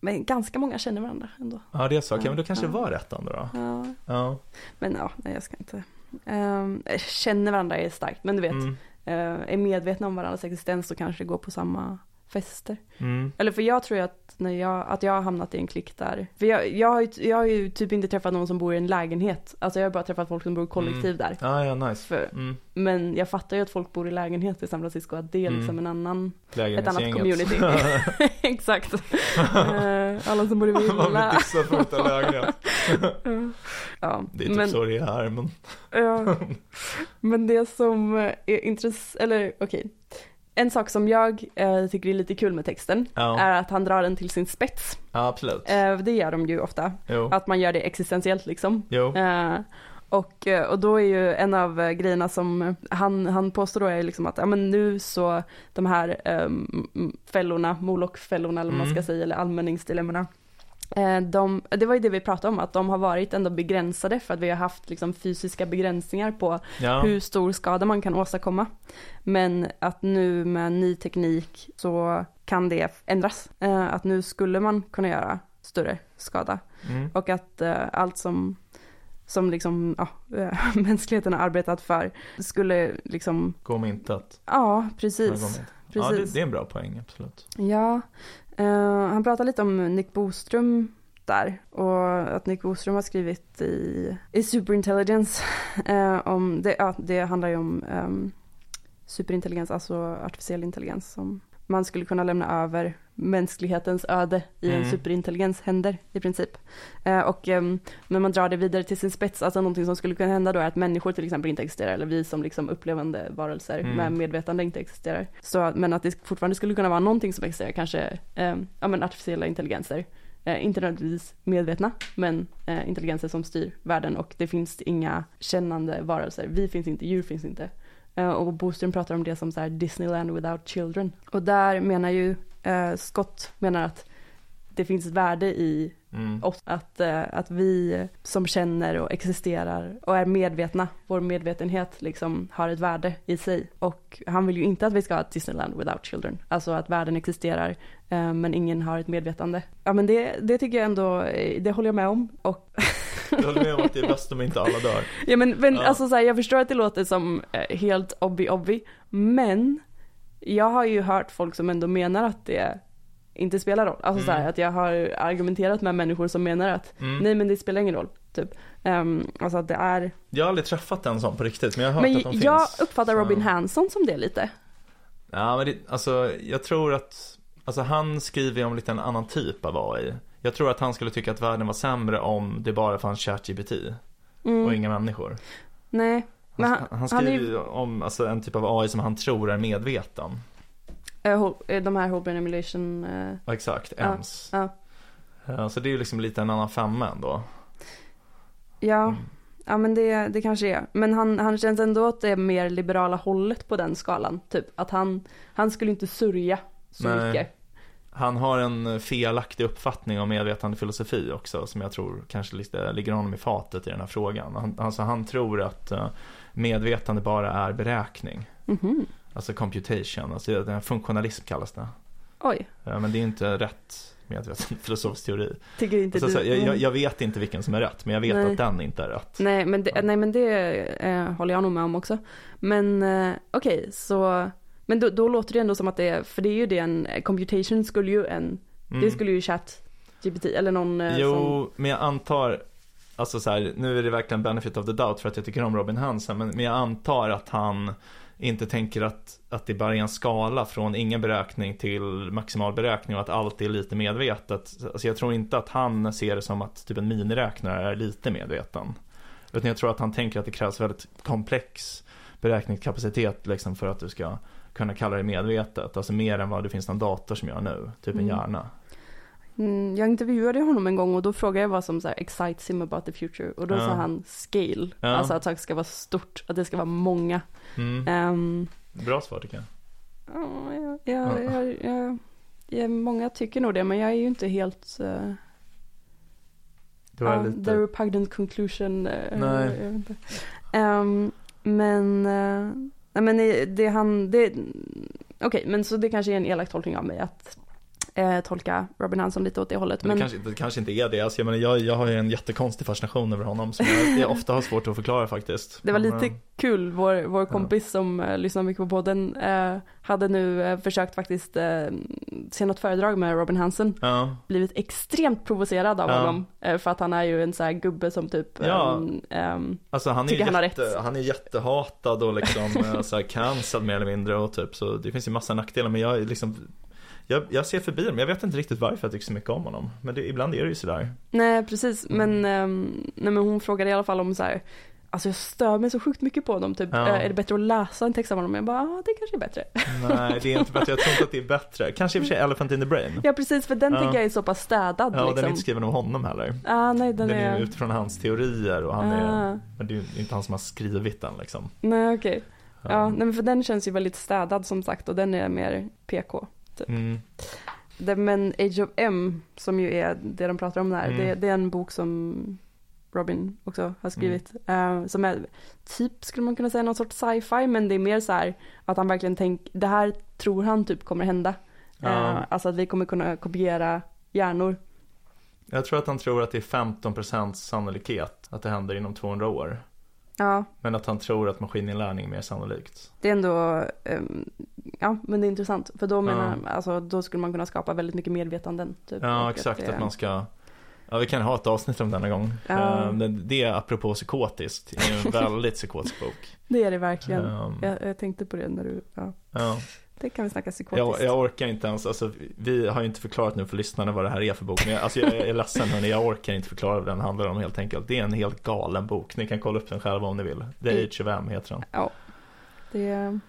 Men ganska många känner varandra ändå. Ja det är så, okej men då kanske Ja. det var rätt ändå då. Ja. Ja. Men ja, nej jag ska inte. Um, känner varandra är starkt. Men du vet, Mm. eh, är medvetna om varandras existens så kanske det går på samma fester. Mm. Eller för jag tror att, när jag, att jag har hamnat i en klick där. För jag, jag, har ju, jag har ju typ inte träffat någon som bor i en lägenhet. Alltså jag har bara träffat folk som bor i kollektiv där. Ja, ja, nice. För, Mm. men jag fattar ju att folk bor i lägenhet i San Francisco. Att det är liksom en annan, ett annat community. Exakt. Eh, alla som bor i Man blir villa. dissad för att lägenhet. ja, Det är typ men, så det är här men. ja. men det som är intressant, eller okej. En sak som jag eh, tycker är lite kul med texten Ja, är att han drar den till sin spets. ja absolut. Eh, det gör de ju ofta. Jo. Att man gör det existentiellt liksom. Jo. Eh, och, eh, och då är ju en av eh, grejerna som han, han påstår då är liksom att ja, men nu så de här um, fällorna, Moloch-fällorna eller vad man Mm. ska säga, eller allmänningsdilemmorna. Eh, de, det var ju det vi pratade om, att de har varit ändå begränsade för att vi har haft liksom fysiska begränsningar på Ja. hur stor skada man kan åstadkomma. Men att nu med ny teknik så kan det ändras. Eh, att nu skulle man kunna göra större skada. Mm. Och att eh, allt som, som liksom, ja, mänskligheten har arbetat för skulle liksom, Gå om intet. ja precis. Ja, det, det är en bra poäng, absolut. Ja, Eh, han pratar lite om Nick Boström där och att Nick Boström har skrivit i, i Superintelligence eh, om, det, ja, det handlar ju om um, superintelligens, alltså artificiell intelligens som man skulle kunna lämna över mänsklighetens öde i en Mm. superintelligens händer i princip. Eh, och ehm, när man drar det vidare till sin spets, alltså någonting som skulle kunna hända då är att människor till exempel inte existerar, eller vi som liksom upplevande varelser Mm. med medvetande inte existerar. Så, men att det fortfarande skulle kunna vara någonting som existerar, kanske ehm, ja, men artificiella intelligenser. Eh, inte nödvändigtvis medvetna, men eh, intelligenser som styr världen och det finns inga kännande varelser. Vi finns inte, djur finns inte. Eh, och Boström pratar om det som så här Disneyland without children. Och där menar ju eh, Scott menar att det finns värde i Mm. oss. Att, eh, att vi som känner och existerar och är medvetna, vår medvetenhet liksom har ett värde i sig. Och han vill ju inte att vi ska ha ett Disneyland without children. Alltså att världen existerar eh, men ingen har ett medvetande. Ja men det, det tycker jag ändå, eh, det håller jag med om. Och Jag håller med om att det är bäst om inte alla dör. Ja men, men Ja. alltså så här, jag förstår att det låter som eh, helt obvi obvi, men jag har ju hört folk som ändå menar att det inte spelar roll. Alltså så här, Mm. att jag har argumenterat med människor som menar att Mm. nej men det spelar ingen roll, typ. Um, alltså att det är, Jag har aldrig träffat en sån på riktigt, men jag har hört men att de jag finns. uppfattar Så- Robin Hanson som det lite. Ja, men det, alltså jag tror att, alltså han skriver ju om lite en annan typ av AI. Jag tror att han skulle tycka att världen var sämre om det bara fanns ChatGPT Mm. och inga människor. Nej, men Han, han, han han skriver är ju- om alltså, en typ av AI som han tror är medveten. eh, eh, de här brain emulation, eh, Ja, exakt, EMS. ja. Ja, Så det är ju liksom lite en annan femma ändå. ja. Mm. Ja men det, det kanske är. Men han, han känns ändå att det är mer liberala hållet på den skalan. Typ att han, han skulle inte sörja så Nej. mycket. Han har en felaktig uppfattning om medvetande filosofi också som jag tror kanske lite ligger honom i fatet i den här frågan. Han, alltså han tror att eh, medvetande bara är beräkning. Mhm. Alltså computation, alltså det här funktionalism kallas det. Oj, Eh, Men det är inte rätt medveten filosofisk teori. tycker inte Alltså, du? jag, jag, Mm. jag vet inte vilken som är rätt, men jag vet Nej. att den inte är rätt. Nej men det, nej, men det eh, håller jag nog med om också. Men eh, okej, så men då, då låter det ändå som att det är, för det är ju det en, computation skulle ju en, Mm. det skulle ju chat GPT eller någon eh, Jo, som, men jag antar, alltså så här, nu är det verkligen benefit of the doubt för att jag tycker om Robin Hansen, men, men jag antar att han inte tänker att, att det bara är en skala från ingen beräkning till maximal beräkning och att allt är lite medvetet. Alltså jag tror inte att han ser det som att typ en miniräknare är lite medveten. Utan jag tror att han tänker att det krävs väldigt komplex beräkningskapacitet liksom för att du ska kunna kalla det medvetet. Alltså mer än vad det finns någon dator som gör nu, typ en Mm. hjärna. mm, jag intervjuade honom en gång och då frågade jag vad som så här, excites him about the future och då Ja. sa han scale, Ja. alltså att saker ska vara stort, att det ska vara många. Mm. Ehm, Bra svar tycker jag. Ja, jag, jag, Ja. jag, jag, många tycker nog det, men jag är ju inte helt... Uh, är ja, lite... The repugnant conclusion. eh, Nej. Ehm, men, uh, nej men det, det han, det, okej, men så det kanske är en elak tolkning av mig att eh, tolka Robin Hanson lite åt det hållet. Men Men, det, kanske, det kanske inte är det. Alltså jag, menar, jag, jag har ju en jättekonstig fascination över honom som jag, jag ofta har svårt att förklara faktiskt. det var Men, lite eh, kul, vår, vår kompis som uh, lyssnar mycket på podden eh, hade nu eh, försökt faktiskt eh, se något föredrag med Robin Hanson. Ja, blivit extremt provocerad av Ja. honom. eh, För att han är ju en sån här gubbe som typ Ja. ehm, alltså han är Tycker han har jätte, rätt. han är jättehatad och liksom eh, så här cancelled mer eller mindre och typ så det finns ju massa nackdelar men jag är liksom jag, jag ser förbi dem, jag vet inte riktigt varför jag tycker så mycket om honom. Men det, ibland är det ju sådär. Nej precis, Mm. men, ehm, nej, men hon frågade i alla fall om så här. Alltså jag stör mig så sjukt mycket på honom, typ, Ja. eh, är det bättre att läsa en text av honom? Jag bara, ja det kanske är bättre. Nej, det är inte bättre. Jag tror inte att det är bättre. Kanske i och för sig Elephant in the Brain. Ja precis, för den Ja. tycker jag är så pass städad Ja, liksom. den är inte skriven av honom heller. Ah, nej den, Den är är, utifrån hans teorier och han är, Ah. men det är ju inte han som har skrivit den liksom. nej okej. Ja, nej men för den känns ju väldigt städad som sagt och den är mer PK. Mm. Det, men Age of M, som ju är det de pratar om där, Mm. det, det är en bok som Robin också har skrivit. eh, som är typ, skulle man kunna säga, någon sorts sci-fi, men det är mer så här att han verkligen tänker, det här tror han typ kommer hända. Ja. Eh, alltså att vi kommer kunna kopiera hjärnor. Jag tror att han tror att det är 15% sannolikhet att det händer inom 200 år. Ja, Men att han tror att maskininlärning är mer sannolikt. det är ändå, ehm, ja men det är intressant. För då menar Ja. alltså då skulle man kunna skapa väldigt mycket medvetanden. Typ, Ja, exakt. det- Att man ska Ja, vi kan ha ett avsnitt om denna gång. Ja. Eh, Det, det apropå psykotiskt, det är en väldigt psykotisk bok. Det är det verkligen. Um, Jag, jag tänkte på det när du, ja. ja. Det kan vi snacka psykotiskt. Jag, jag orkar inte ens, alltså, vi har ju inte förklarat nu för lyssnarna vad det här är för bok. Men jag, alltså, jag är ledsen hörni, jag orkar inte förklara vad den handlar om helt enkelt. Det är en helt galen bok, ni kan kolla upp den själva om ni vill. The Mm. Age of M heter den. Ja, det är,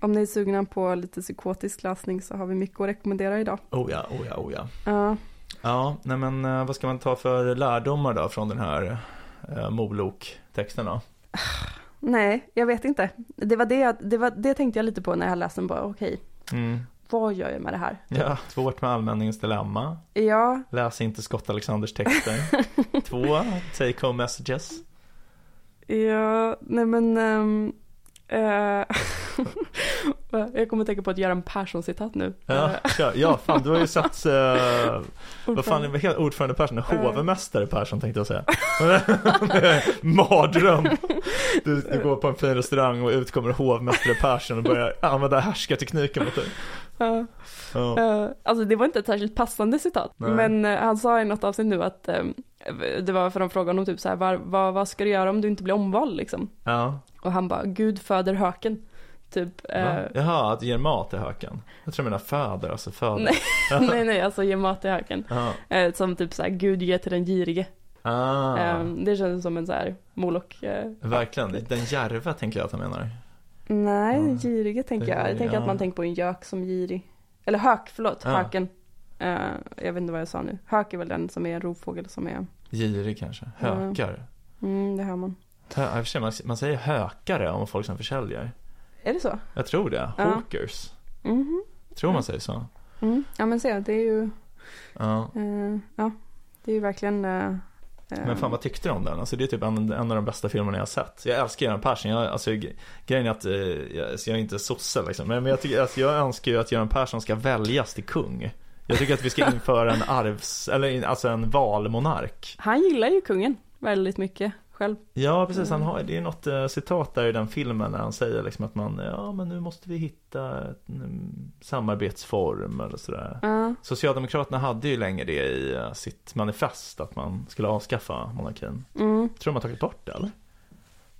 om ni är sugna på lite psykotisk läsning så har vi mycket att rekommendera idag. Oh ja, oh ja, oh ja. Ja, Ja, nej men eh, vad ska man ta för lärdomar då från den här uh, Molok-texten då? Nej, jag vet inte. Det var det, jag- det var det tänkte jag lite på när jag läste den bara, okej, Mm. vad gör jag med det här? Ja, svårt med allmänningens dilemma. Ja, Läs inte Scott Alexanders texter. Två, take home messages. ja, nej men, eh, Jag kommer att tänka på ett Göran Persson-citat nu. Ja, Eh, kör. ja, fan du har ju sett, uh, vad fan är det, ordförande Persson? Ja. Hovmästare Persson tänkte jag säga. Mardröm. Du, du går på en fin restaurang och ut kommer hovmästare Persson och börjar använda härskartekniken mot dig. Ja. Ja. Eh, alltså det var inte ett särskilt passande citat. Nej. Men eh, han sa i något avsnitt nu att eh, det var för de frågade honom typ så här, vad, vad, vad ska du göra om du inte blir omvald liksom? ja. Och han bara, Gud föder höken. Typ. eh? Jaha, att ge mat till höken. Jag tror jag menar föder, alltså föder. Nej. nej nej, alltså ge mat till höken. Eh, som typ så här, Gud ger till den girige. Ah, Eh, det känns som en så här molok. Eh. verkligen. Den järva tänker jag att han menar. Nej, den girige tänker jag. Jag tänker Ja. att man tänker på en gök som girig. Eller hök, förlåt, Ja. höken. Eh, jag vet inte vad jag sa nu. Hök är väl den som är en rovfågel som är, Girig kanske. Hökar. mm, det hör man. Man, man säger hökare om folk som försäljer. Är det så? Jag tror det. Ja. Hawkers. Mhm. Tror man säger så. Mm. Ja men se, det är ju, Ja. eh, ja, det är ju verkligen eh, eh, Men fan vad tyckte du om den? Alltså det är typ en, en av de bästa filmerna jag har sett. Jag älskar Göran Persson. Jag, alltså, gre- grejen är att eh, jag, alltså, jag är inte sosse liksom. Men, men jag, tycker, alltså, jag önskar ju att Göran Persson ska väljas till kung. Jag tycker att vi ska införa en arvs, eller alltså en valmonark. Han gillar ju kungen väldigt mycket själv. Ja precis, han har, det är något eh, citat där i den filmen när han säger liksom att man, ja men nu måste vi hitta en mm, samarbetsform eller sådär. Ja, Socialdemokraterna hade ju länge det i eh, sitt manifest att man skulle avskaffa monarkin. mm. Tror de har tagit bort det eller?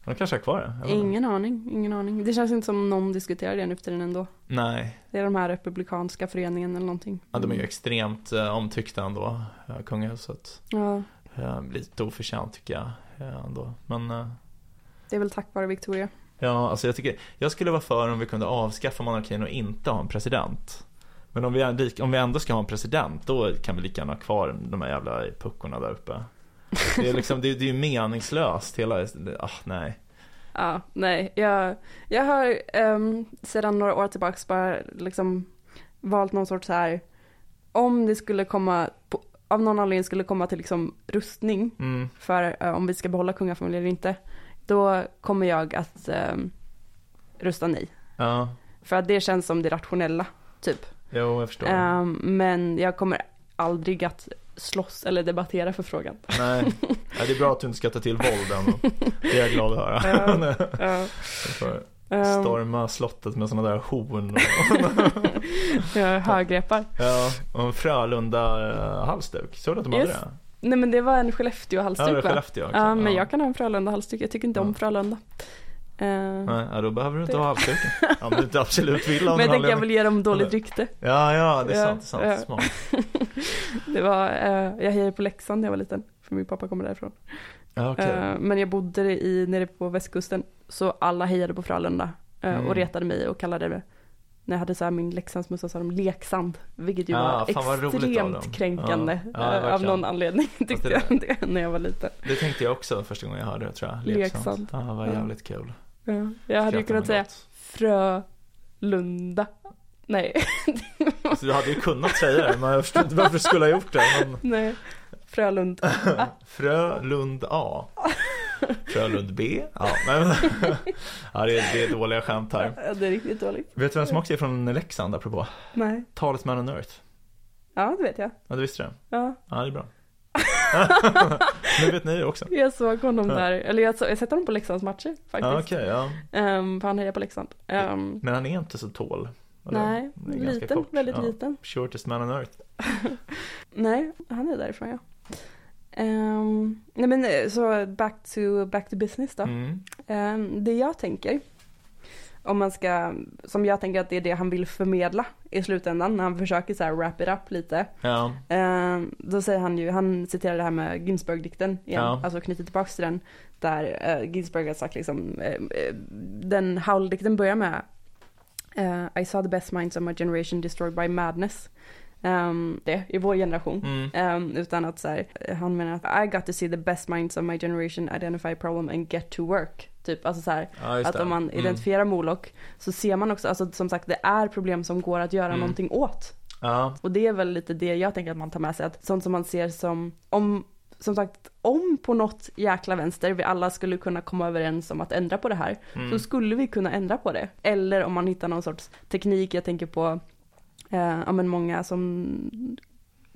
De kanske har kvar det? Inte. Ingen aning, ingen aning. Det känns inte som någon diskuterar det nu för tiden ändå. Nej, Det är de här republikanska föreningen eller någonting. ja, de är ju extremt eh, omtyckta ändå, kungahuset. Ja, Eh, lite oförtjänt tycker jag ändå. Men eh, det är väl tack vare Victoria. ja, alltså jag tycker, jag skulle vara för om vi kunde avskaffa monarkin och inte ha en president. Men om vi, om vi ändå ska ha en president, då kan vi lika gärna ha kvar de här jävla puckorna där uppe. Det är liksom, det, är- ju meningslöst hela, ah nej. Ja, nej, jag, jag har ehm, sedan några år tillbaks bara liksom valt någon sorts här, om det skulle komma, på, av någon anledning skulle komma till liksom rustning Mm, för eh, om vi ska behålla kungafamiljen eller inte, då kommer jag att ehm, rösta nej. ja, För att det känns som det rationella, typ. jo jag förstår. Ehm, men jag kommer aldrig att slåss eller debattera för frågan. Nej, ja, det är bra att du inte ska ta till våld än. Det är jag glad att höra. Ja. Ja. Ehm, storma slottet med sådana där horn högrepar. ja, och en Frölunda eh. Såg du att de hade det? Nej men det var en Ja, Skellefteå-halsduk va? Skellefteå också. Ja, men ja. jag kan ha en Frölunda-halsduk. Jag tycker inte om Ja. Frölunda. Eh, Nej, ja, då behöver du inte Det- ha halsduken. Om du inte absolut vill men jag tänker jag vill ge dem dåligt rykte. Ja, ja, det är Ja, sant. Det är sant. ja. Smart. Det var, eh, jag hejade på Leksand när jag var liten. För min pappa kommer därifrån. Okej. Eh, men jag bodde i, nere på västkusten. Så alla hejade på Frölunda. eh, Mm. Och retade mig och kallade det. När jag hade så min Leksandsmössa sa de leksand. Vilket ju Ah, var vad roligt av extremt kränkande. Ja, eh, av någon anledning tyckte det jag det när jag var liten. Det tänkte jag också första gången jag hörde det tror jag. Leksand. Ja, det var jävligt kul. Ja, jag hade ju kunnat säga gott. Frölunda. Nej, Så du hade ju kunnat säga det, men jag förstår inte varför du skulle ha gjort det. Men... nej. Frölund. Frölund A. Frölund B. Ja, men... ja det, är, det är dåliga skämt här. Ja, Det är riktigt dåligt. Vet du vem som också är från Leksand apropå? Nej. Talesman on Earth. Ja, det vet jag. Ja, du visste det? Ja, Ja, det är bra. nu vet ni det också. jag såg honom Ja. där. Eller jag, har sett honom på Leksands matcher Ja, faktiskt. okej, ja. Ehm, för han hejar på Leksand. Ehm, Men han är inte så tål. eller? nej, liten, kort. väldigt ja. liten. Shortest man on earth. Nej, han är därifrån ja. Ehm, nej men eh, så back to, back to business då. Mm. Ehm, det jag tänker, om man ska, som jag tänker att det är det han vill förmedla i slutändan när han försöker så här wrap it up lite. Ja, Ehm, då säger han ju, han citerar det här med Ginsberg-dikten igen, Ja. alltså knyter tillbaka till den. Där uh, Ginsberg har sagt liksom, eh, eh, den Howl-dikten börjar med eh, I saw the best minds of my generation destroyed by madness. Ehm, det, i vår generation. mm. Ehm, utan att så här, han menar att I got to see the best minds of my generation identify problem and get to work. Typ, alltså så här, ja att om man Mm. identifierar Moloch så ser man också, alltså som sagt det är problem som går att göra Mm. någonting åt. Ja, Och det är väl lite det jag tänker att man tar med sig, att sånt som man ser som, om som sagt, om på något jäkla vänster vi alla skulle kunna komma överens om att ändra på det här, Mm. så skulle vi kunna ändra på det. Eller om man hittar någon sorts teknik, jag tänker på eh, ja, men många som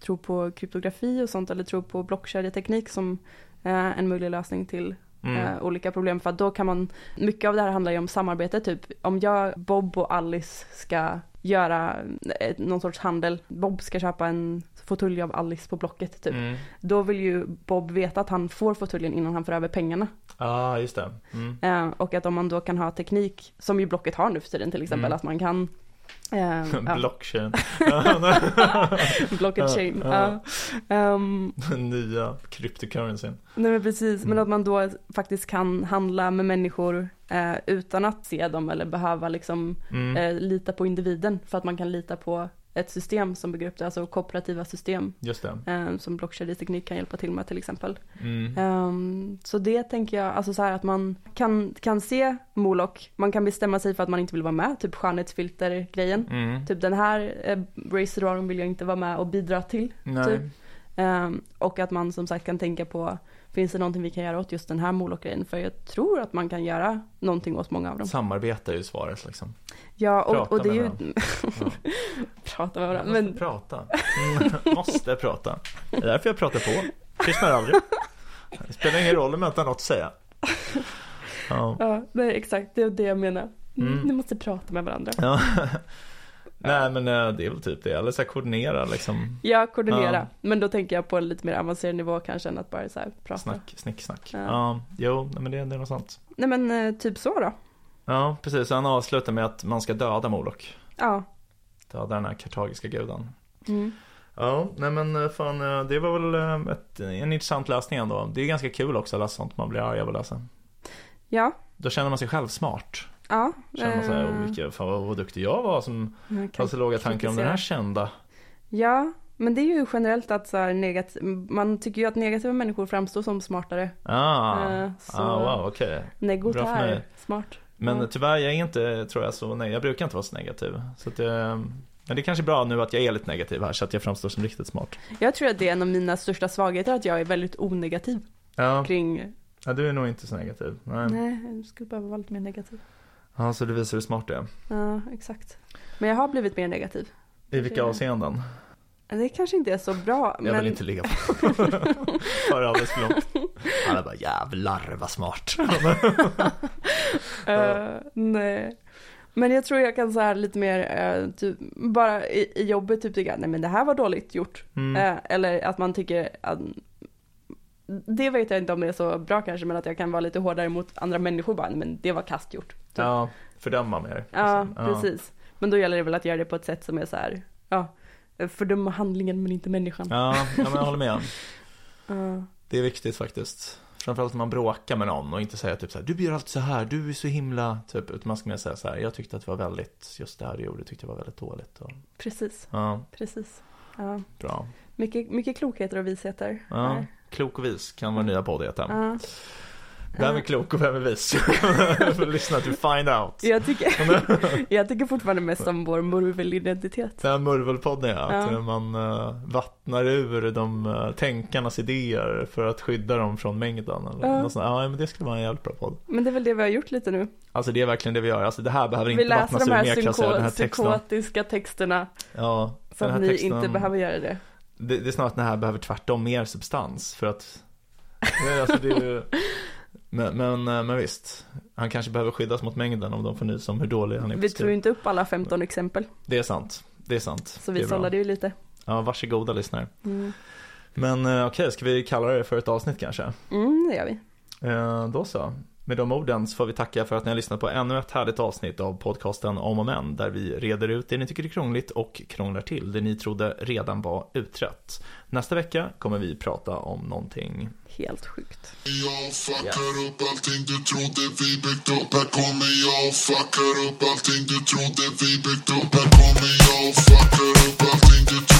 tror på kryptografi och sånt, eller tror på blockkedjeteknik som eh, en möjlig lösning till Mm. eh, olika problem. För att då kan man, mycket av det här handlar ju om samarbete typ. Om jag, Bob och Alice ska göra eh, någon sorts handel, Bob ska köpa en fåtölj av Alice på Blocket typ. Mm. Då vill ju Bob veta att han får fåtöljen innan han får över pengarna. Ja, just det. Mm. Eh, och att om man då kan ha teknik, som ju Blocket har nu för tiden till exempel, Mm. att man kan ja, Blockchain. Blocket chain. Ja. Ehm, Den nya cryptocurrencyn. Nej men precis, men Mm. att man då faktiskt kan handla med människor eh, utan att se dem eller behöva liksom Mm. eh, lita på individen för att man kan lita på ett system som bygger upp det, alltså kooperativa system Just det. eh, som blockkedjeteknik kan hjälpa till med till exempel. Mm. Ehm, så det tänker jag, alltså så här att man kan, kan se Molok, man kan bestämma sig för att man inte vill vara med, typ skönhetsfilter-grejen. Mm. Typ den här eh, Race Wrong vill jag inte vara med och bidra till. Typ. Ehm, och att man som sagt kan tänka på, finns det någonting vi kan göra åt just den här Molok-grejen? För jag tror att man kan göra någonting åt många av dem. Samarbete är ju svaret liksom. Ja, och, Prata och det är ju... Ja. prata med varandra. Men prata. Mm. måste prata. Det är därför jag pratar på. Tystnar aldrig. Det spelar ingen roll om jag inte har något att säga. Ja. ja, nej, exakt, det är det jag menar. Mm. Ni måste prata med varandra. ja. Nej men eh, det är väl typ det. Eller så koordinera liksom. Ja, koordinera. Ja. Men då tänker jag på en lite mer avancerad nivå kanske än att bara så här prata. Snack, snick, snack. Ja. Ja. Jo, men det, det är något sånt. Nej men eh, typ så då. Ja, precis. Han avslutar med att man ska döda Molok. Ja. Döda den här kartagiska guden. Mm. Ja, nej men eh, fan, det var väl ett, en intressant läsning ändå. Det är ganska kul också att läsa sånt man blir arg av att läsa. Ja. Då känner man sig själv smart. Ja. Känner man så här, eh, vilka, fan vad, vad duktig jag var som hade så låga tankar om den här kända. Ja, men det är ju generellt att så här negat- man tycker ju att negativa människor framstår som smartare. Ah, Eh, så- ah wow, okej. Negot Bra för är smart. Men Ja. tyvärr, jag är inte, tror jag, så nej, jag brukar inte vara så negativ. Så att, eh, men det är kanske bra nu att jag är lite negativ här så att jag framstår som riktigt smart. Jag tror att det är en av mina största svagheter, att jag är väldigt onegativ Ja, kring, ja du är nog inte så negativ. Nej. nej, jag skulle behöva vara lite mer negativ. Ja, så det visar hur smart det är. Ja, exakt. Men jag har blivit mer negativ. I vilka avseenden? Det kanske inte är så bra, Jag men vill inte ligga på. För alldeles för långt. Han är bara jävlar vad smart. eh, nej. Men jag tror jag kan så här lite mer, eh, typ, bara i, i jobbet typ tycka, nej men det här var dåligt gjort. Mm. Eh, eller att man tycker att det vet jag inte om det är så bra kanske, men att jag kan vara lite hårdare mot andra människor bara, men det var kast gjort. Typ. Ja, fördöma mer. Ja, liksom. precis. Men då gäller det väl att göra det på ett sätt som är så här, ja, fördöma handlingen men inte människan. Ja, ja men jag håller med. Ja. Det är viktigt faktiskt. Framförallt när man bråkar med någon och inte säga typ så här, du gör alltid så här, du är så himla, typ, utan man ska mer säga så här, jag tyckte att det var väldigt, just det här du gjorde tyckte jag var väldigt dåligt. Och, Precis, ja, precis. Ja. bra. Mycket, mycket klokheter och visheter. Ja, klok och vis kan vara nya podd heta. Ja. Vem är klok och vem är vis? Lyssna till find out. Jag tycker, jag tycker fortfarande mest om vår murvelidentitet. Den här murvelpodden ja, Ja. att man uh, vattnar ur de uh, tänkarnas idéer för att skydda dem från mängden. Eller Ja. något sånt. ja, men det skulle vara en jävligt bra podd. Men det är väl det vi har gjort lite nu. Alltså det är verkligen det vi gör. Alltså det här behöver Vi inte läser vattnas de ur här, nedklassificerade den här psyko- texten. psykotiska texterna Ja, så att här ni texten, inte behöver göra det. det, det är snarare att den här behöver tvärtom mer substans för att Nej, alltså det är ju... men, men, eh, men visst, han kanske behöver skyddas mot mängden om de får nys om hur dålig han är Vi ju inte upp alla 15 exempel, Det är sant, det är sant. så vi sållade ju lite. Ja, varsågoda lyssnare. Mm. Men eh, okej, ska vi kalla det för ett avsnitt kanske? Mm, det gör vi. Eh, då så. Med de orden så får vi tacka för att ni har lyssnat på ännu ett härligt avsnitt av podcasten Om och Men där vi reder ut det ni tycker är krångligt och krånglar till det ni trodde redan var utrett. Nästa vecka kommer vi prata om någonting Helt sjukt. Jag fuckar upp allting du trodde vi byggt upp Här kommer jag och fuckar upp allting du trodde vi byggt upp Här kommer jag och fuckar upp allting du trodde